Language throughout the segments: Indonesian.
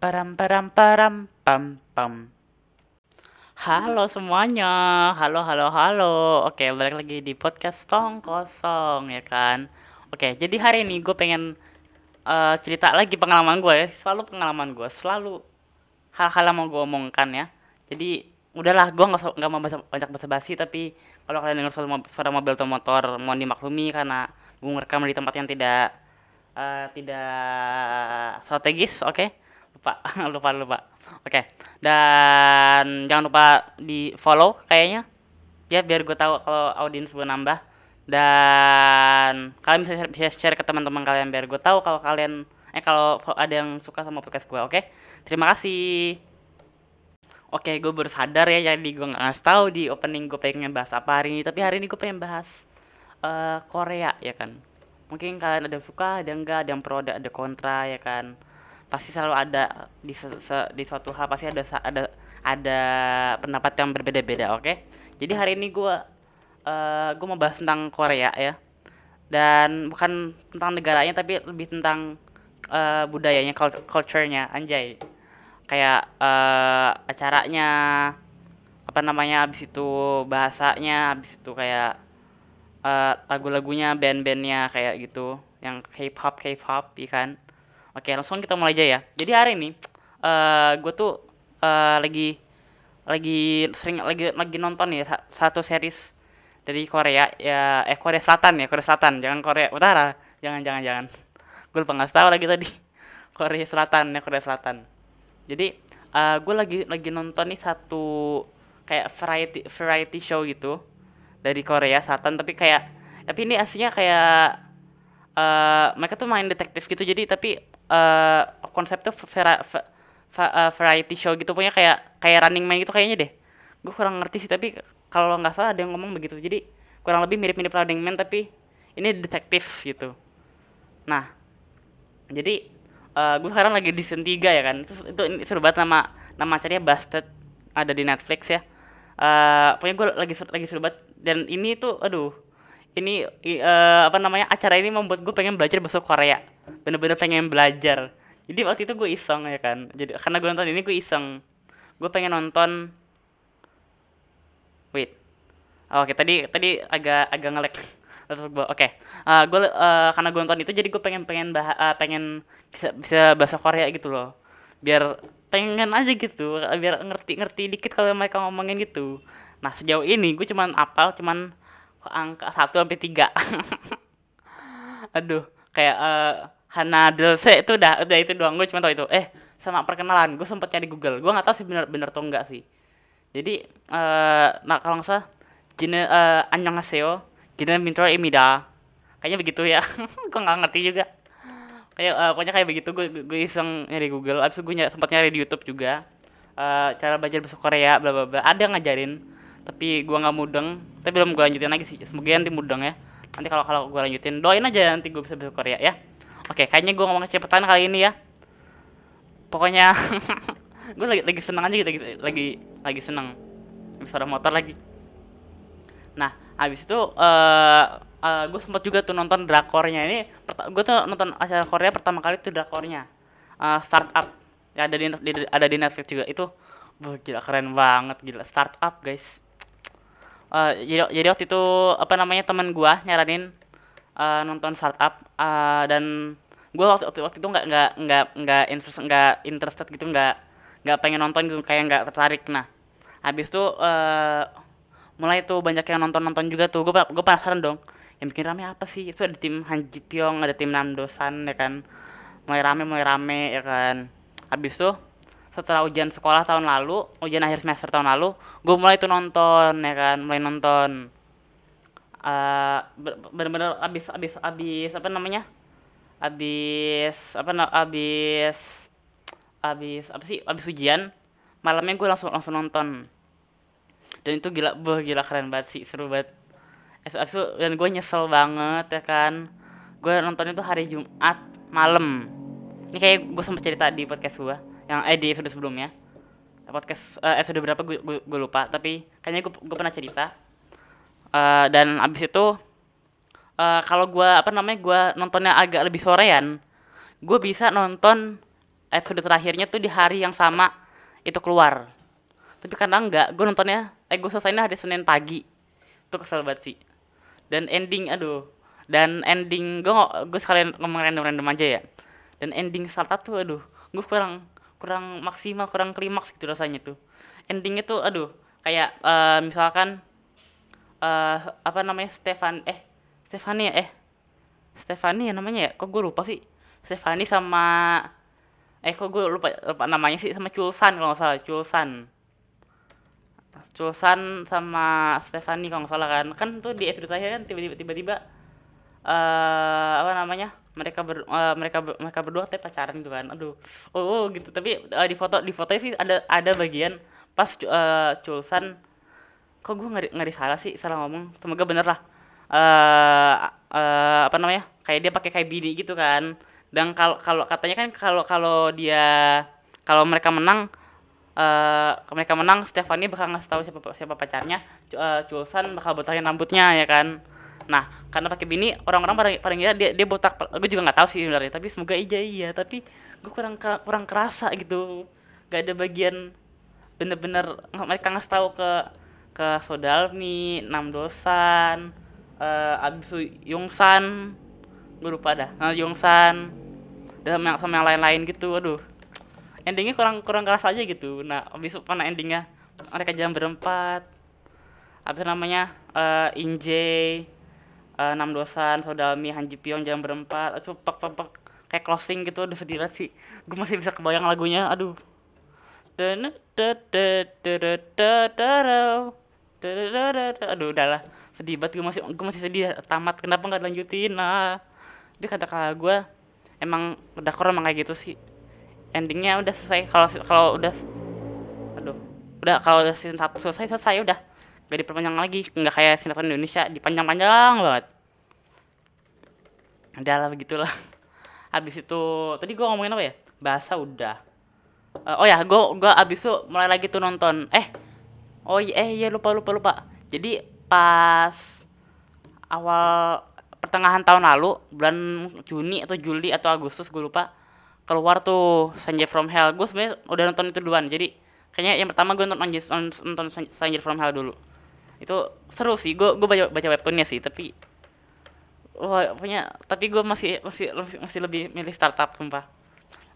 Param param param pam pam. Halo semuanya, halo halo halo. Oke, balik lagi di podcast Tong Kosong ya kan. Oke, jadi hari ini gue pengen eh, cerita lagi pengalaman gue ya. Selalu pengalaman gue, selalu hal-hal yang mau gue omongkan ya. Jadi udahlah, gue nggak nggak mau basa- banyak basa-basi. Tapi kalau kalian dengar suara, suara mobil atau motor, mohon dimaklumi karena gue merekam di tempat yang tidak eh, tidak strategis. Oke, lupa lupa lupa. Oke, dan jangan lupa di follow kayaknya ya biar gue tahu kalau audiens gue nambah. Dan kalian bisa share, bisa share ke teman-teman kalian biar gue tahu kalau kalian eh kalau ada yang suka sama podcast gue oke? Terima kasih. Oke gue baru sadar ya jadi gue nggak ngasih tahu di opening gue pengen bahas apa hari ini tapi hari ini gue pengen bahas eh, Korea ya kan? Mungkin kalian ada yang suka ada yang enggak ada yang pro ada ada kontra ya kan pasti selalu ada di se- se- di suatu hal pasti ada ada ada pendapat yang berbeda-beda oke? Jadi hari ini gue eh gue mau bahas tentang Korea ya. Dan bukan tentang negaranya tapi lebih tentang eh, budayanya cult- culture-nya anjay. Kayak eh, acaranya apa namanya abis itu bahasanya abis itu kayak eh, lagu-lagunya band-bandnya kayak gitu. Yang K-pop K-pop ya kan oke langsung kita mulai aja ya. Jadi hari ini eh gue tuh eh, lagi lagi sering lagi lagi nonton ya sa- satu series dari Korea ya eh Korea Selatan ya Korea Selatan. Jangan Korea Utara. Jangan jangan jangan. Gue lupa nggak tahu lagi tadi. Korea Selatan ya Korea Selatan. Jadi gue lagi lagi nonton nih satu kayak variety variety show gitu dari Korea Selatan. Tapi kayak tapi ini aslinya kayak eh mereka tuh main detektif gitu. Jadi tapi eh konsep tuh vera- va- va- eh, variety show gitu. Punya kayak kayak running man gitu kayaknya deh. Gue kurang ngerti sih tapi kalau nggak salah ada yang ngomong begitu. Jadi kurang lebih mirip-mirip running man tapi ini detektif gitu. Nah jadi eh gue sekarang lagi di season 3 ya kan. Itu, itu ini seru banget nama nama acaranya Busted. Ada di Netflix ya. Eh pokoknya gue lagi lagi seru banget. Dan ini tuh aduh ini eh, apa namanya acara ini membuat gue pengen belajar bahasa Korea bener-bener pengen belajar jadi waktu itu gue iseng ya kan jadi karena gue nonton ini gue iseng gue pengen nonton wait Oh, Oke, tadi tadi agak agak ngelek laptop gua. Oke, Eh, gue eh, karena gue nonton itu jadi gue pengen pengen bah eh, pengen bisa bisa bahasa Korea gitu loh. Biar pengen aja gitu, biar ngerti-ngerti dikit kalau mereka ngomongin gitu. Nah, sejauh ini gue cuman apal cuman angka satu sampai 3. Aduh, kayak uh, Hana itu udah udah itu doang. Gue cuma tau itu. Eh sama perkenalan. Gue sempet nyari Google. Gue nggak tahu sih bener bener atau enggak sih. Jadi uh, nah kalau nggak salah jine uh, aseo jine mintro imida kayaknya begitu ya. Gue nggak ngerti juga. Kayak uh, pokoknya kayak begitu. Gue gue iseng nyari Google. Abis itu gue sempet nyari di YouTube juga. Uh, cara belajar bahasa Korea bla bla bla. Ada ngajarin tapi gue nggak mudeng. Tapi belum gue lanjutin lagi sih. Semoga nanti mudeng ya. Nanti kalau kalau gue lanjutin doain aja nanti gue bisa bahasa Korea ya. Oke, kayaknya gue ngomong kecepatan kali ini ya. Pokoknya gue lagi lagi seneng aja gitu, gitu. lagi lagi seneng. Suara motor lagi. Nah, habis itu eh eh, gue sempat juga tuh nonton drakornya ini. Gue tuh nonton acara Korea pertama kali tuh drakornya. Eh, startup ya ada di, di- ada di Netflix juga itu. Wah, gila keren banget gila startup guys. Eh, jadi jadi waktu itu apa namanya teman gua nyaranin eh, nonton startup eh, dan gua waktu waktu, waktu itu nggak nggak nggak nggak interest nggak interested gitu nggak nggak pengen nonton gitu kayak nggak tertarik. Nah habis itu eh, mulai tuh banyak yang nonton nonton juga tuh. Gue gue penasaran dong yang bikin rame apa sih? Itu ada tim Han Ji Pyong ada tim Nam Dosan ya kan? Mulai rame mulai rame ya kan? Habis tuh setelah ujian sekolah tahun lalu ujian akhir semester tahun lalu gue mulai tuh nonton ya kan mulai nonton. Be- bener-bener abis abis abis apa namanya? Abis apa abis abis apa sih? Abis ujian malamnya gue langsung langsung nonton. Dan itu gila boh gila keren banget sih seru banget. Abis itu dan gue nyesel banget ya kan. Gue nonton itu hari Jumat malam. Ini kayak gue sempat cerita di podcast gue yang eh di episode sebelumnya. Podcast eh, episode berapa? Gue, gue, gue lupa. Tapi kayaknya gue, gue pernah cerita. Eh, dan abis itu eh, kalau gue apa namanya gue nontonnya agak lebih sorean gue bisa nonton episode terakhirnya tuh di hari yang sama itu keluar. Tapi karena enggak gue nontonnya eh gue selesainya hari Senin pagi. Itu kesel banget sih. Dan ending aduh. Dan ending gue gue sekalian ngomong random random aja ya. Dan ending startup tuh aduh gue kurang kurang maksimal kurang klimaks gitu rasanya tuh. Endingnya tuh aduh kayak uh, misalkan uh, apa namanya Stefan eh Stefani ya eh Stefani ya namanya ya? Kok gue lupa sih? Stefani sama eh kok gue lupa, lupa namanya sih sama Chulsan kalau nggak salah Chulsan. Chulsan sama Stefani kalau nggak salah kan? Kan tuh di episode terakhir kan tiba-tiba tiba-tiba uh, apa namanya mereka ber, uh, mereka ber, mereka berdua tapi pacaran gitu kan. Aduh oh, oh gitu. Tapi uh, di foto di fotonya sih ada ada bagian pas uh, Chulsan kok gue ngeri ngeri salah sih salah ngomong. Semoga bener lah. Uh, uh, apa namanya kayak dia pakai kayak bini gitu kan. Dan kalau kalau katanya kan kalau kalau dia kalau mereka menang uh, mereka menang Stefani bakal ngasih tahu siapa siapa pacarnya. Uh, Chulsan bakal botakin rambutnya ya kan nah karena pakai bini orang-orang pada pada ngira dia dia botak gue juga nggak tahu sih sebenarnya tapi semoga iya iya tapi gue kurang kurang kerasa gitu gak ada bagian bener-bener mereka ngasih tahu ke ke Sodalmi, Nam Dosan, uh, abis itu Yungsan, gue lupa dah, nah, Yungsan, dan sama, sama yang lain-lain gitu, aduh, endingnya kurang kurang keras aja gitu. Nah, abis itu mana endingnya mereka jalan berempat, abis namanya uh, Inje, uh, Nam Dosan, Sodalmi, Han Ji Pyong jalan berempat, itu pak pak pak kayak closing gitu, udah sedih banget sih. Gue masih bisa kebayang lagunya, aduh. Aduh udahlah sedih banget gue masih gue masih sedih. Tamat kenapa nggak lanjutin nah dia kata kakak gue emang kurang emang kayak gitu sih? Endingnya udah selesai. Kalau kalau udah aduh. Udah kalau udah season satu selesai selesai udah gak diperpanjang lagi nggak kayak sinetron Indonesia dipanjang-panjang banget. Udah lah begitulah. Habis itu tadi gue ngomongin apa ya? Bahasa udah. Uh, oh ya gue gue abis itu mulai lagi tuh nonton. Eh oh iya eh iya lupa lupa lupa. Jadi pas awal pertengahan tahun lalu bulan Juni atau Juli atau Agustus gue lupa keluar tuh Stranger from Hell. Gue sebenarnya udah nonton itu duluan. Jadi kayaknya yang pertama gue nonton nonton Stranger from Hell dulu itu seru sih. Gue gue baca baca webtoonnya sih tapi wah punya tapi gue masih masih masih lebih milih startup sumpah.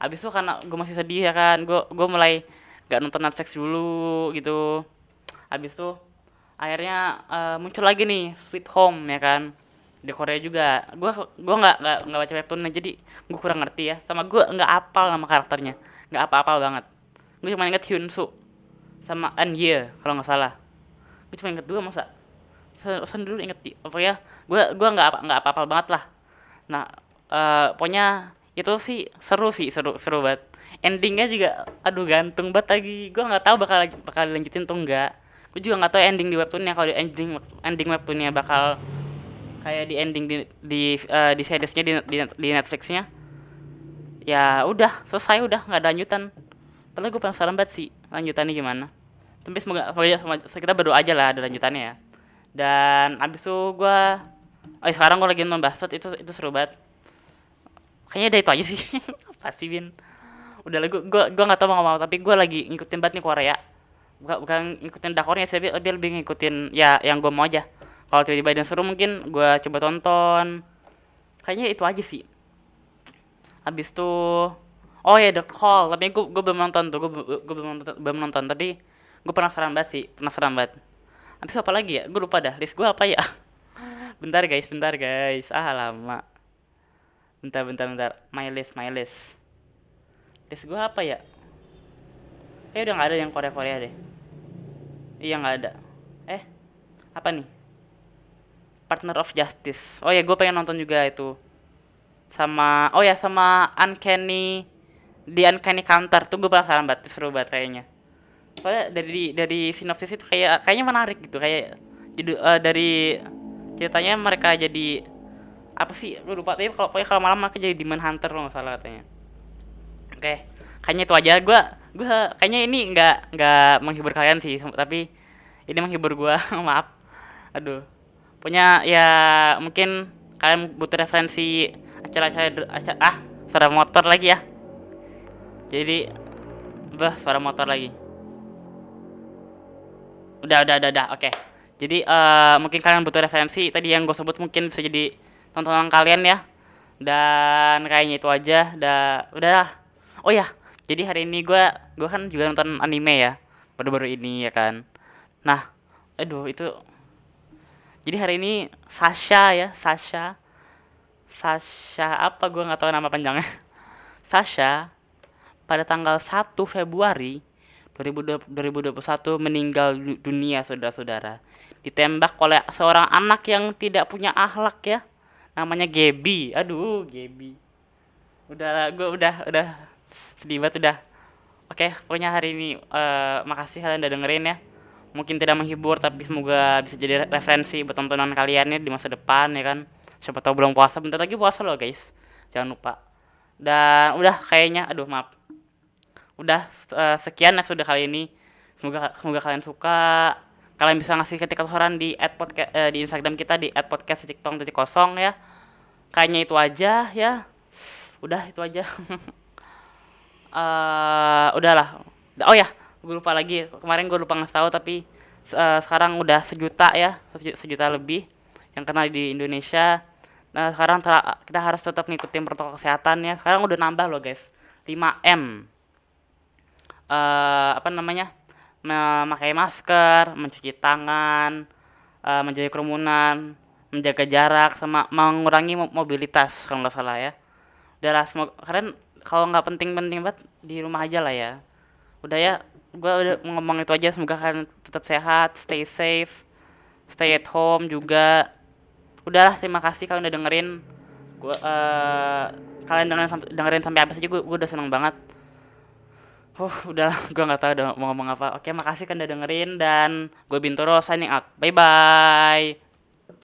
Abis itu karena gue masih sedih ya kan. Gue gue mulai gak nonton Netflix dulu gitu. Abis itu akhirnya uh, muncul lagi nih Sweet Home ya kan. Di Korea juga. Gue gue nggak nggak nggak baca webtoonnya jadi gue kurang ngerti ya. Sama gue nggak apal nama karakternya. Nggak apa-apal banget. Gue cuma inget Hyun Soo sama An Ye kalau nggak salah gue cuma inget dua masa sen dulu inget apa ya gue gue nggak apa nggak apa-apal banget lah. Nah uh, pokoknya itu sih seru sih seru seru banget. Endingnya juga aduh gantung banget lagi. Gue nggak tahu bakal bakal lanjutin tuh enggak gue juga nggak tahu ending di webtoonnya. Kalau di ending ending webtoonnya bakal kayak di ending di di uh, di seriesnya di, di, di Netflixnya. Ya udah selesai udah nggak ada lanjutan. Padahal gue penasaran banget sih lanjutannya gimana tapi semoga semoga kita berdoa aja lah ada lanjutannya ya. Dan abis itu gue oh sekarang gue lagi nonton Basot itu itu seru banget. Kayaknya ada itu aja sih. Pasti Bin udah lah gue gue nggak tahu mau ngomong tapi gue lagi ngikutin banget nih Korea. Bukan bukan ngikutin dakornya sih tapi lebih ngikutin ya yang gue mau aja. Kalau tiba-tiba ada seru mungkin gue coba tonton. Kayaknya itu aja sih. Habis tuh oh ya The Call. Tapi gue gue belum nonton tuh gue gue belum nonton. Tapi gue penasaran banget sih penasaran banget. Habis apa lagi ya? Gue lupa dah list gue apa ya? Bentar guys bentar guys. Ah lama. Bentar bentar bentar. My list my list. List gue apa ya? Eh udah nggak ada yang Korea Korea deh. Iya nggak ada. Eh apa nih? Partner of justice. Oh ya gue pengen nonton juga itu. Sama oh ya sama uncanny di uncanny counter. Tuh gue penasaran banget seru banget kayaknya soalnya dari dari sinopsis itu kayak kayaknya menarik gitu kayak jadi uh, dari ceritanya mereka jadi apa sih lu lupa tapi kalau kalau malam aku jadi demon hunter loh salah katanya. Oke kayaknya itu aja. Gue gue kayaknya ini nggak nggak menghibur kalian sih tapi ini menghibur gue maaf. Aduh. Punya ya mungkin kalian butuh referensi acara-acara ah serem motor lagi ya. Jadi bah suara motor lagi udah udah udah udah oke. Jadi uh, mungkin kalian butuh referensi tadi yang gue sebut mungkin bisa jadi tontonan kalian ya. Dan kayaknya itu aja udah udah oh ya jadi hari ini gue gue kan juga nonton anime ya baru-baru ini ya kan. Nah aduh itu. Jadi hari ini Sasha ya Sasha. Sasha apa? Gue nggak tahu nama panjangnya. Sasha pada tanggal 1 Februari 2021 meninggal dunia saudara-saudara. Ditembak oleh seorang anak yang tidak punya akhlak ya. Namanya Gebi aduh Gebi udah gue udah udah sedih banget udah. Oke pokoknya hari ini uh, makasih kalian udah dengerin ya. Mungkin tidak menghibur tapi semoga bisa jadi referensi buat tontonan kalian ya di masa depan ya kan. Siapa tahu belum puasa bentar lagi puasa loh guys. Jangan lupa. Dan udah kayaknya aduh maaf udah uh, sekian sudah kali ini. Semoga semoga kalian suka. Kalian bisa ngasih ketika saran di at podcast uh, di Instagram kita di at podcast titik titik kosong ya. Kayaknya itu aja ya. Udah itu aja. Uh, udahlah. Oh ya gue lupa lagi. Kemarin gue lupa ngasih tahu tapi uh, sekarang udah sejuta ya. Sejuta lebih yang kena di Indonesia. Nah sekarang kita harus tetap ngikutin protokol kesehatan ya. Sekarang udah nambah loh guys. 5 m uh, apa namanya memakai masker, mencuci tangan, uh, menjauhi kerumunan, menjaga jarak, sama mengurangi mobilitas kalau nggak salah ya. Udahlah, semoga kalau nggak penting-penting banget di rumah aja lah ya. Udah ya, gue udah ngomong itu aja. Semoga kalian tetap sehat, stay safe, stay at home juga. Udahlah, terima kasih kalian udah dengerin. Gue uh, kalian dengerin, dengerin sampai habis aja gue udah seneng banget. Oh, udah gue nggak tahu udah mau ngomong apa. Oke, makasih kan udah dengerin dan gue Bintoro signing out. Bye bye.